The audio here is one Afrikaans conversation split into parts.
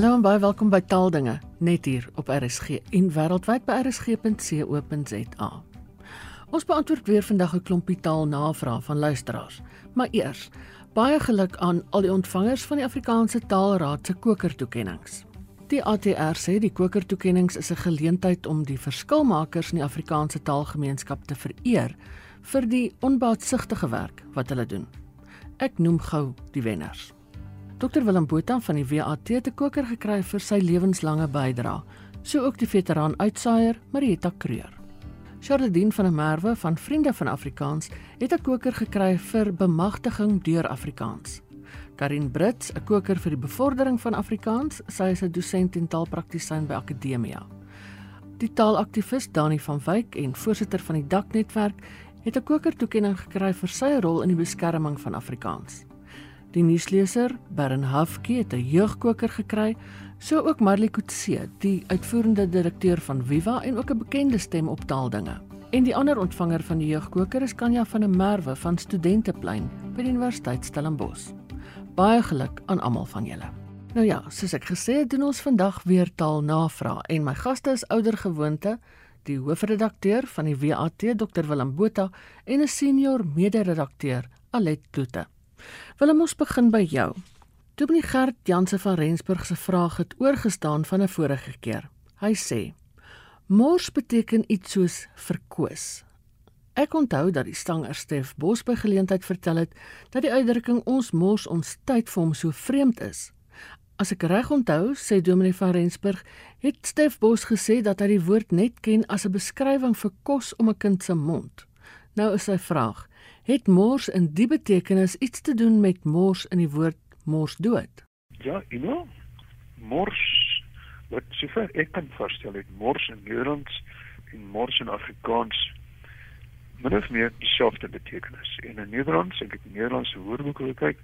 Hallo en baie welkom by Taaldinge, net hier op RSG en wêreldwyd by rsg.co.za. Ons beantwoord weer vandag 'n klompie taalnavrae van luisteraars. Maar eers, baie geluk aan al die ontvangers van die Afrikaanse Taalraad se kokertoekennings. Die ATR sê die kokertoekennings is 'n geleentheid om die verskilmakers in die Afrikaanse taalgemeenskap te vereer vir die onbaatsigtige werk wat hulle doen. Ek noem gou die wenners. Dr Willem Botha van die WAT te koker gekry vir sy lewenslange bydrae, so ook die veteraan uitsaaier Marietta Kreur. Charlene van der Merwe van Vriende van Afrikaans het 'n koker gekry vir bemagtiging deur Afrikaans. Karin Brits, 'n koker vir die bevordering van Afrikaans, sy is 'n dosent en taalpraktisyn by Akademia. Die taalaktivis Dani van Wyk en voorsitter van die Daknetwerk het 'n koker toekenning gekry vir sy rol in die beskerming van Afrikaans. Die nuusleser, Baron Hafke, het 'n jeugkoker gekry, so ook Marley Kutse, die uitvoerende direkteur van Viva en ook 'n bekende stem op taaldinge. En die ander ontvanger van die jeugkoker is Kanya van der Merwe van Studenteplein by die Universiteit Stellenbosch. Baie geluk aan almal van julle. Nou ja, soos ek gesê het, doen ons vandag weer taalnavrae en my gaste is ouer gewoonte die hoofredakteur van die WAT Dr Willem Botha en 'n senior mede-redakteur Alet Kloete. Willem ons begin by jou. Toe meneer Gert Janse van Rensburg se vraag het oorgestaan van 'n vorige keer. Hy sê: Mors beteken iets soos verkoos. Ek onthou dat die stanger Stef Bos by geleentheid vertel het dat die uitdrukking ons mors ons tyd vir hom so vreemd is. As ek reg onthou, sê Dominee van Rensburg, het Stef Bos gesê dat hy die woord net ken as 'n beskrywing vir kos om 'n kind se mond. Nou is sy vraag: Het mors in die betekenis iets te doen met mors in die woord mors dood? Ja, know, mors wat sover ek kan voorstel het mors in Nederlands en mors in Afrikaans min of meer dieselfde betekenis. En in Nederlands, ek het die Nederlandse woordeboek gekyk,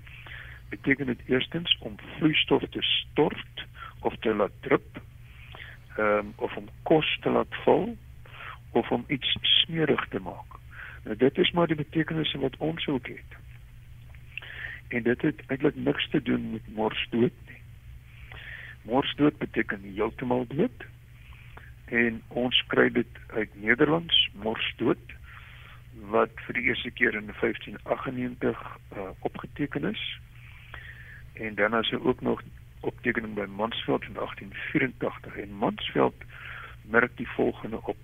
beteken dit eerstens om vloeistof te stort of te laat drup, ehm um, of om kos te laat val of om iets smerig te maak. Nou dit is maar die betekenis wat ons ook het. En dit het eintlik niks te doen met morsdood nie. Morsdood beteken heeltemal dood. En ons kry dit uit Nederlands morsdood wat vir die eerste keer in 1598 uh, opgeteken is. En dan is er ook nog optekening by Mansveld in 1884 en Mansveld merk die volgende op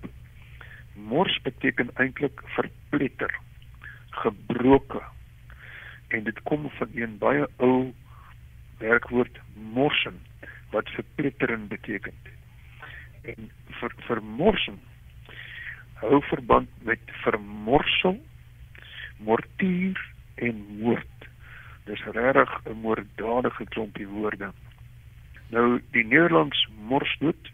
Mors beteken eintlik verpletter, gebroke. En dit kom van 'n baie ou werkwoord morsen wat verpletterend beteken. En vir vermorsen hou verband met vermorsel, mortier en moord. Dis regtig 'n moorddadige klompie woorde. Nou die Nederlands morsdood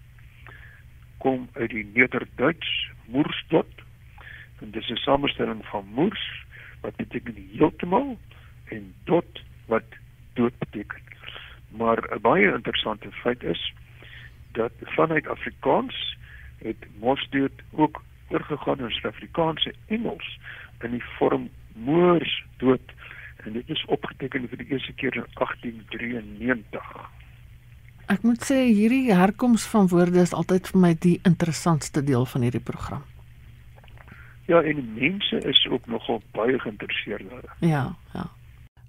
kom uit die Nederduits moersdot. En dis 'n samestelling van moers wat beteken heeltemal en dot wat dood beteken. Maar 'n baie interessante feit is dat vanuit Afrikaans het morsdood ook oorgegaan in Suid-Afrikaanse Engels in die vorm moers dood en dit is opgeteken vir die eerste keer in 1893. Ek moet sê hierdie herkoms van woorde is altyd vir my die interessantste deel van hierdie program. Ja, en mense is ook nogal baie geïnteresseerd daar. Ja, ja.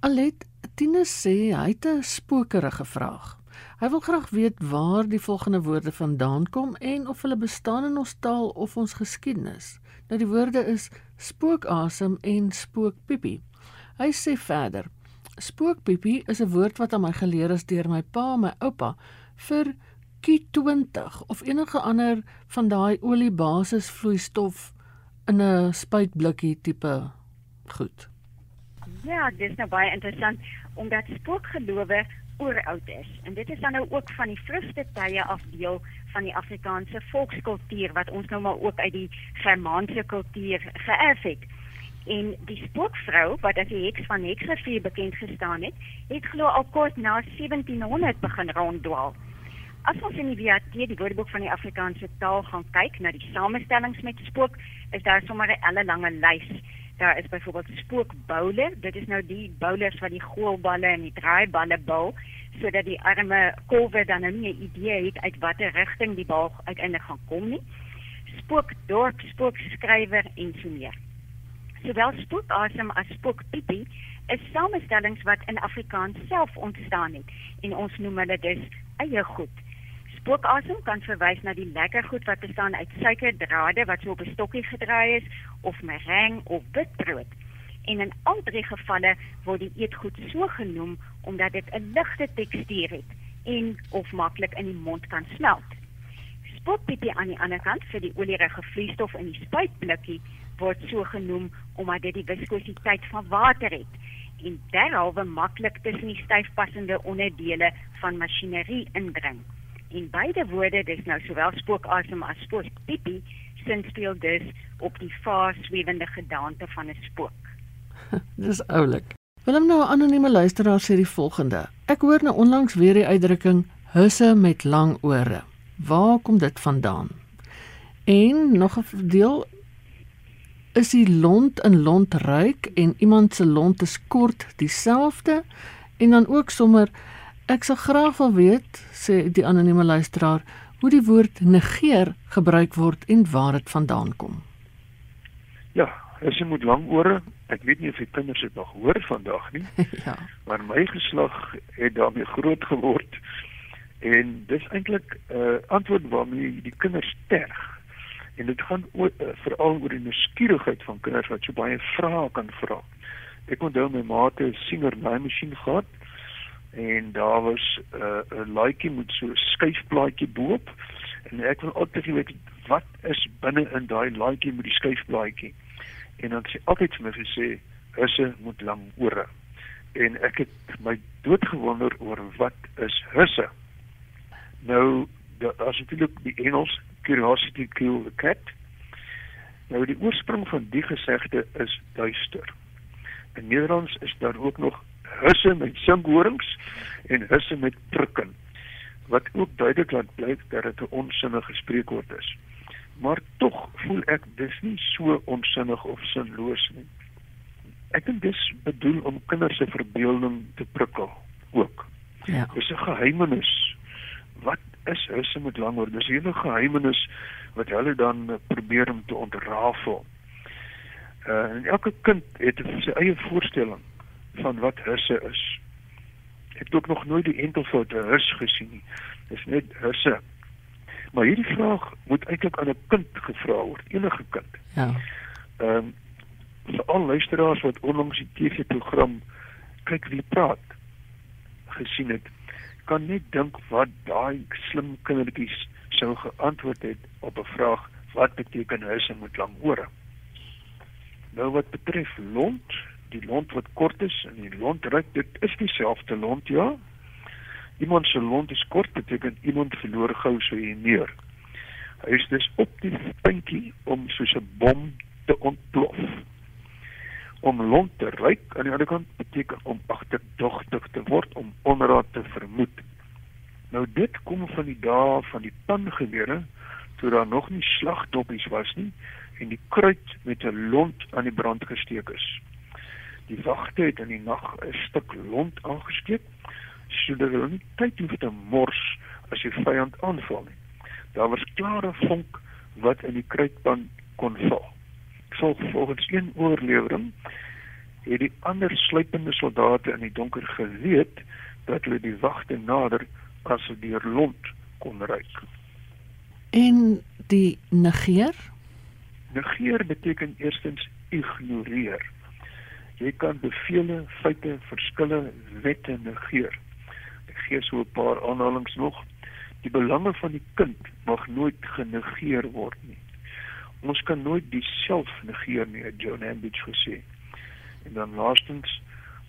Alet, Tinus sê hy het 'n spookerige vraag. Hy wil graag weet waar die volgende woorde vandaan kom en of hulle bestaan in ons taal of ons geskiedenis. Nou die woorde is spookasem en spookpiepie. Hy sê verder: Spookpiepie is 'n woord wat aan my geleer is deur my pa en my oupa vir Q20 of enige ander van daai oliebasisvloeistof in 'n spuitblikkie tipe goed. Ja, dit is nou baie interessant omdat spookgelowe oeroud is. En dit is dan nou ook van die vroegste tye af deel van die Afrikaanse volkskultuur wat ons nou maar ook uit die Germaanse kultuur geërf het en die spookvrou wat as die heks van Hexrivier bekend gestaan het, het glo al kort na 1700 begin ronddwaal. As ons in die WAT die Woordeboek van die Afrikaanse taal gaan kyk na die samestellings met spook, is daar sommer 'n ellelange lys. Daar is byvoorbeeld spookboule, dit is nou die bowlers wat die goalballe en die draaiballe bou. sodat die arme kolwe dan nou nie 'n idee het uit watter rigting die bal uiteindelik gaan kom nie. Spookdorp, spookskrywer en so meer. Sowel spookasem as spookpiepie is samestellings wat in Afrikaans self ontstaan het en ons noem hulle dus eie goed. Spookasem kan verwys na die lekker goed wat bestaan uit suikerdrade wat so op 'n stokkie gedraai is of meringue of witbrood. En in al drie gevalle word die eetgoed so genoem omdat dit 'n ligte tekstuur het en of maklik in die mond kan smelt. Spookpiepie aan die ander kant vir die olierige vloeistof in die spuitblikkie word so genoem omdat dit die viskositeit van water het en derhalwe maklik tussen die styfpassende onderdele van masjinerie indring. En beide woorde, dis nou sowel spookasem as spookpiepie, sin speel dus op die vaar swewende gedaante van 'n spook. dis oulik. Willem nou 'n anonieme luisteraar sê die volgende: Ek hoor nou onlangs weer die uitdrukking husse met lang ore. Waar kom dit vandaan? En nog 'n deel is die lont in lont ruik en iemand se lont is kort dieselfde en dan ook sommer ek sal graag wil weet sê die anonieme luisteraar hoe die woord negeer gebruik word en waar dit vandaan kom. Ja, as jy moet lang ore, ek weet nie of die kinders dit nog hoor vandag nie. ja. Maar my geslag het daarmee groot geword en dis eintlik 'n uh, antwoord waarmee die kinders terg en dit gaan oor uh, veral oor die nuuskierigheid van kinders wat so baie vrae kan vra. Ek onthou my ma het 'n Singer naaimasjien gehad en daar was 'n uh, laaitjie met so 'n skuifblaadjie bo-op en ek wil altyd weet wat is binne in daai laaitjie met die skuifblaadjie. En dan sê altyd vir my gesê husse moet lang ore. En ek het my doodgewonder oor wat is husse. Nou daar's natuurlik die Engels curiosity kill the cat. Nou die oorsprong van die gesegde is duister. In Nederlands is daar ook nog husse met singhorings en husse met prikken wat ook duidelik laat blyk dat dit 'n onsinnige spreekwoord is. Maar tog voel ek dis nie so onsinnig of sinloos nie. Ek dink dis bedoel om kinders se verbeelding te prikkel ook. Ja. Dis 'n geheimenis. Wat is hulle met lang oor. Dis hele geheimenis wat hulle dan probeer om te ontrafel. Uh en elke kind het sy eie voorstelling van wat husse is. Ek het ook nog nooit die enkelvoud hus gesien nie. Dis net husse. Maar hierdie vraag moet eintlik aan 'n kind gevra word, enige kind. Ja. Ehm um, vir al luisteraars wat onlangs die TV-program kyk wie praat gesien het kan net dink wat daai slim kindertjies sou geantwoord het op 'n vraag wat beteken huis en met lang ore. Nou wat betref lont, die lont wat kort is en die lont ryk, dit is dieselfde lont ja. Iemand se lont is kort beteken iemand verloor gou sy neer. Hy is dus op die puntjie om soos 'n bom te ontplof. Om lont te ryk aan die ander kant beteken om agterdogtig te word, om onraad te vermoed. Nou dit kom van die dae van die pangewere toe daar nog nie slagdoppies was nie en die kruit met 'n lont aan die brand gesteek is. Die wagte het in die nag 'n stuk lont aangesteek sodat hulle nie tyd hoef te mors as die vyand aanval nie. Daar was klare vonk wat in die kruitpan kon val sal volgens een oorlewering het die ander sluipende soldate in die donker geweet dat hulle die wagte nader as hulle deur lont kon ruik. En die negeer? Negeer beteken eerstens ignoreer. Jy kan bevele, feite, verskille, wette negeer. Ek gee so 'n paar aanhalings nog. Die belange van die kind mag nooit genegeer word nie ons kan nooit diself negeer nie het John Ambidge gesê en dan laastens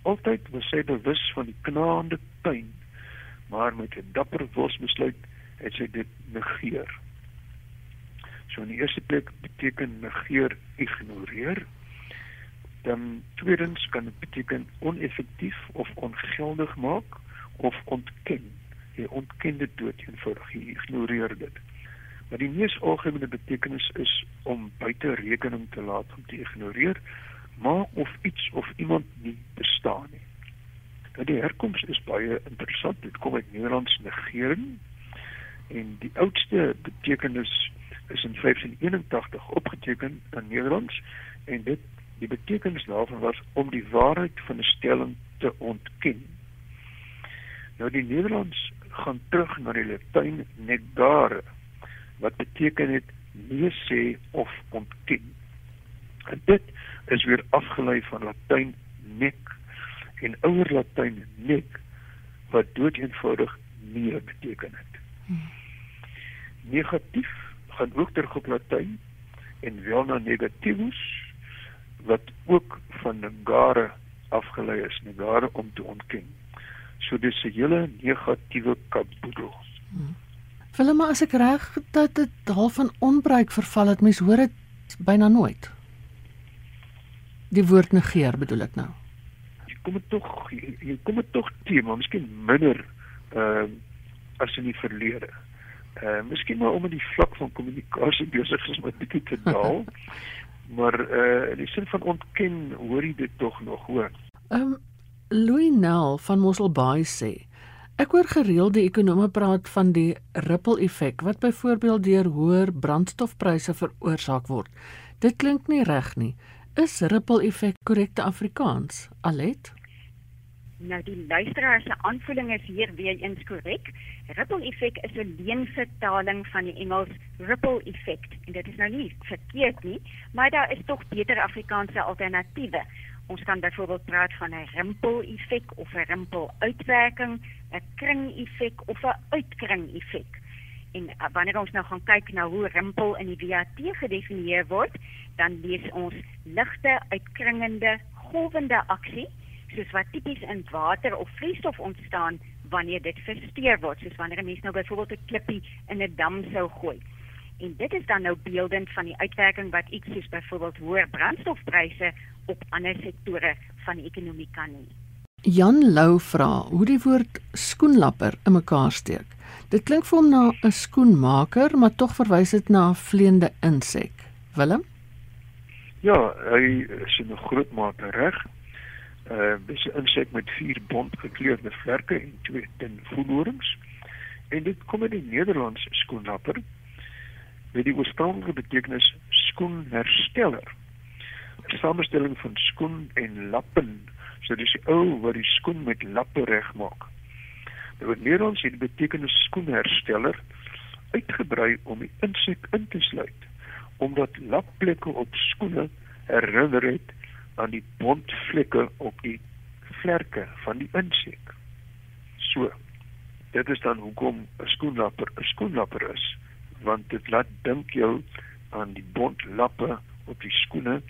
altyd was sy bewus van die knaande pyn maar met 'n dapper wilsbesluit het sy dit negeer so in die eerste plek beteken negeer ignoreer dan tweedens kan dit beteken oneffektief of ongeldig maak of ontken jy ontken dit dood eenvoudig jy ignoreer dit Maar die mees algemene betekenis is om buite rekening te laat om te ignoreer, maar of iets of iemand nie bestaan nie. Nou die herkoms is baie interessant. Dit kom uit Nederlands negering en die oudste betekenis is in 1581 opgeteken in Nederlands en dit die betekenis daarvan was om die waarheid van 'n stelling te ontken. Nou die Nederlands gaan terug na die Latyn negare wat beteken het nee sê of ontken. En dit is weer afgelei van Latyn nec en ouer Latyn nec wat doeteenvoudig nee beteken het. Negatief gaan ook terug op Latyn en wel na negativus wat ook van negare afgelei is, negare om te ontken. So dis 'n hele negatiewe kaboedel. Hmm. Willem, as ek reg dat dit half van onbruik verval het, mens hoor dit byna nooit. Die woord negeer bedoel ek nou. Jy kom dit tog jy kom dit tog te, maar miskien minder ehm uh, as in die verlede. Eh uh, miskien maar omdat die vlak van kommunikasie besig is met bietjie te daal. Maar eh uh, in die sin van ontken hoor jy dit tog nog hoor. Ehm um, Louis Nel van Mosselbaai sê Ek hoor gereeld die ekonome praat van die ripple effek wat byvoorbeeld deur hoër brandstofpryse veroorsaak word. Dit klink nie reg nie. Is ripple effek korrekte Afrikaans? Alet? Nou die luisteraar se aanvoeling is hier weer eens korrek. Ripple effek is 'n leenvertaling van die Engels ripple effect en dit is nou nie verkeerd nie, maar daar is tog beter Afrikaanse alternatiewe. Ons kan byvoorbeeld praat van 'n rimpel-effek of 'n rimpel-uitwerking, 'n kring-effek of 'n uitkring-effek. En uh, wanneer ons nou gaan kyk na hoe rimpel in die WAT gedefinieer word, dan lees ons ligte uitkringende golwende aksie, soos wat tipies in water of vloeistof ontstaan wanneer dit versteur word, soos wanneer 'n mens nou byvoorbeeld 'n klippie in 'n dam sou gooi. En dit is dan nou beeldend van die uitwerking wat iets soos byvoorbeeld hoër brandstofpryse op ander sektore van die ekonomie kan hê. Jan Lou vra hoe die woord skoenlapper in mekaar steek. Dit klink vir hom na 'n skoenmaker, maar tog verwys dit na 'n vleiende insek. Willem? Ja, hy is in 'n groot mate reg. Uh dis 'n insek met vier bont gekleurde vlerke en twee dun voelhorings. En dit kom uit die Nederlands skoenlapper. Met die oorspronklike betekenis skoenhersteller samestelling van skoen en lappen. So dis die ou wat die skoen met lappe regmaak. Nou in Nederlands het die betekenis skoenhersteller uitgebrei om die insek in te sluit omdat lapplekke op skoene herinner het aan die bontvlekke op die vlerke van die insek. So, dit is dan hoekom 'n skoenlapper 'n skoenlapper is, want dit laat dink jou aan die bontlappe op die skoene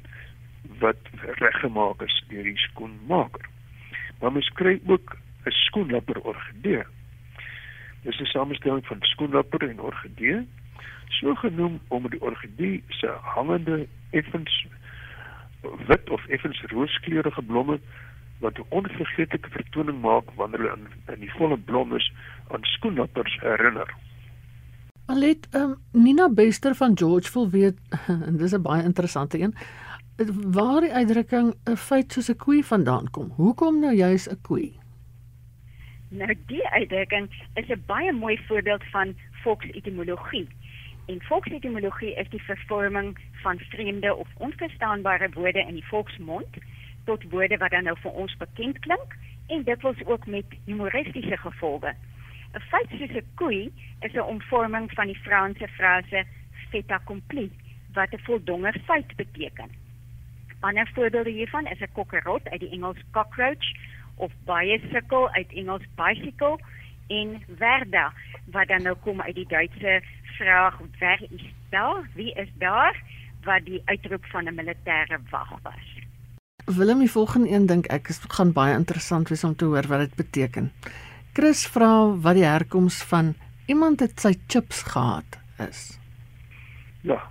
wat reggemaak is deur die skoenmaker. Maar mens kry ook 'n skoenlapper orgidee. Dis 'n samestelling van skoenlapper en orgidee, so genoem omdat die orgidee se hangende effens wit of effens rooskleurige blomme wat 'n onvergeetlike vertoning maak wanneer hulle in, in die volle blom is aan skoenlappers herinner. Alet, um, Nina Bester van Georgeville weet en dis 'n baie interessante een waar die uitdrukking 'n feit soos 'n koei vandaan kom. Hoekom nou juis 'n koei? Nou die uitdrukking is 'n baie mooi voorbeeld van volksetimologie. En volksetimologie is die vervorming van vreemde of onverstaanbare woorde in die volksmond tot woorde wat dan nou vir ons bekend klink en dit was ook met humoristiese gevolge. 'n Feit soos 'n koei is 'n omvorming van die Franse frase fait accompli wat 'n voldonge feit beteken. Ander voorbeelde hiervan is 'n kokkerot uit die Engels cockroach of bicycle uit Engels bicycle en verda wat dan nou kom uit die Duitse vraag wer is daar? Wie is daar? wat die uitroep van 'n militêre wag was. Willem, die volgende een dink ek is gaan baie interessant wees om te hoor wat dit beteken. Chris vra wat die herkoms van iemand het sy chips gehad is. Ja,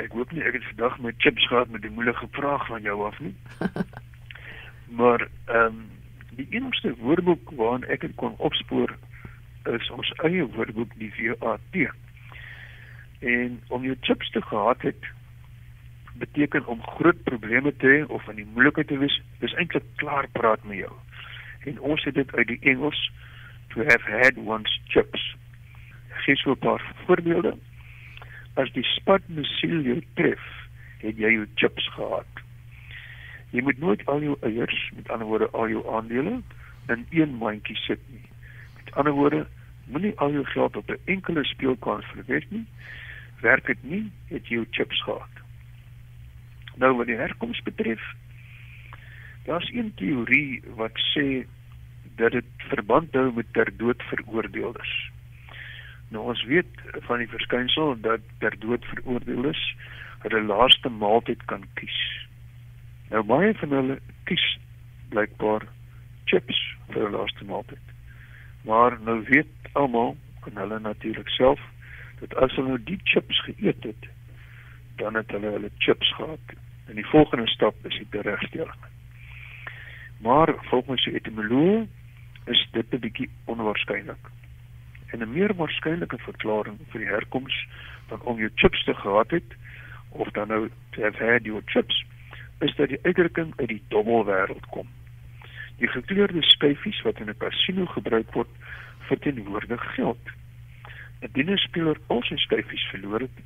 Ek hoop nie ek het vandag my chips gehad met die moeilike vraag van jou af nie. maar ehm um, die enigste woordeboek waarna ek dit kon opspoor is ons eie woordeboek die VAT. En om jou chips te gehad het beteken om groot probleme te hê of in die moeilikheid te wees, dis eintlik klaar praat met jou. En ons het dit uit die Engels to have had one's chips. Gee so 'n paar voorbeelde. As die spat musiel jou tref, het jy jou chips gehad. Jy moet nooit al jou eiers, met ander woorde al jou aandele in een mandjie sit nie. Met ander woorde, moenie al jou geld op 'n enkele speelkaart verwes nie. Werk dit nie, het jy jou chips gehad. Nou wat die herkoms betref, daar's een teorie wat sê dat dit verband hou met ter dood veroordeeldes. Nou ons weet van die verskynsel dat ter dood veroordeeldes hulle laaste maaltyd kan kies. Nou baie van hulle kies blykbaar chips vir hulle laaste maaltyd. Maar nou weet almal en hulle natuurlik self dat as hulle nou die chips geëet het, dan het hulle hulle chips gehad. En die volgende stap is die beregstelling. Maar volgens die etimologie is dit 'n bietjie onwaarskynlik. En 'n meer waarskynlike verklaring vir die herkoms van om jou chips te gehad het of dan nou to have had your chips is dat die uitdrukking uit die dommelwêreld kom. Die gekleurde skyfies wat in 'n casino gebruik word, verteenwoordig geld. Indien 'n speler al sy skyfies verloor het,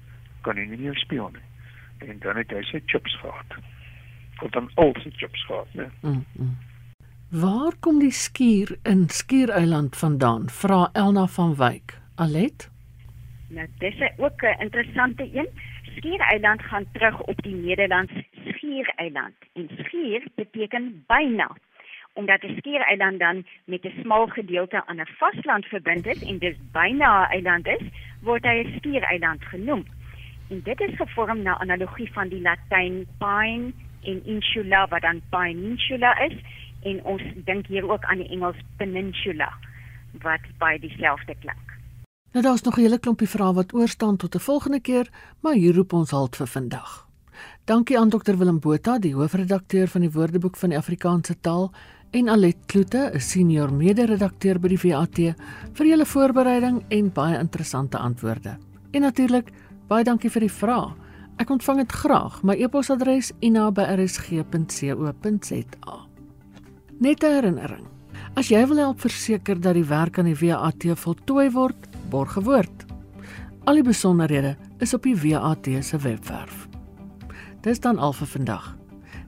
kan hy nie meer speel nie. En dan het hy sy chips gehad. Of dan al sy chips gehad, né? Mm -mm. Waar kom die skuur in Skiereiland vandaan? Vra Elna van Wyk. Alet? Nou, dis ook 'n interessante een. Skiereiland gaan terug op die Nederlands Skiereiland. En Skier beteken byna omdat die Skiereiland dan met 'n smal gedeelte aan 'n vasland verbind is en dis byna 'n eiland is, word hy 'n Skiereiland genoem. En dit is gevorm na analogie van die Latyn pine en insula wat dan peninsula is en ons dink hier ook aan die Engels peninsula wat by dieselfde klink. Nou daar's nog 'n hele klompie vrae wat oor staan tot 'n volgende keer, maar hier roep ons halt vir vandag. Dankie aan Dr Willem Botha, die hoofredakteur van die Woordeboek van die Afrikaanse taal, en Alet Kloete, 'n senior mede-redakteur by die VAT, vir julle voorbereiding en baie interessante antwoorde. En natuurlik, baie dankie vir die vrae. Ek ontvang dit graag. My e-posadres ina@rsg.co.za. Net 'n herinnering. As jy wil help verseker dat die werk aan die VAT voltooi word, borg gewoord. Al die besonderhede is op die VAT se webwerf. Dis dan al vir vandag.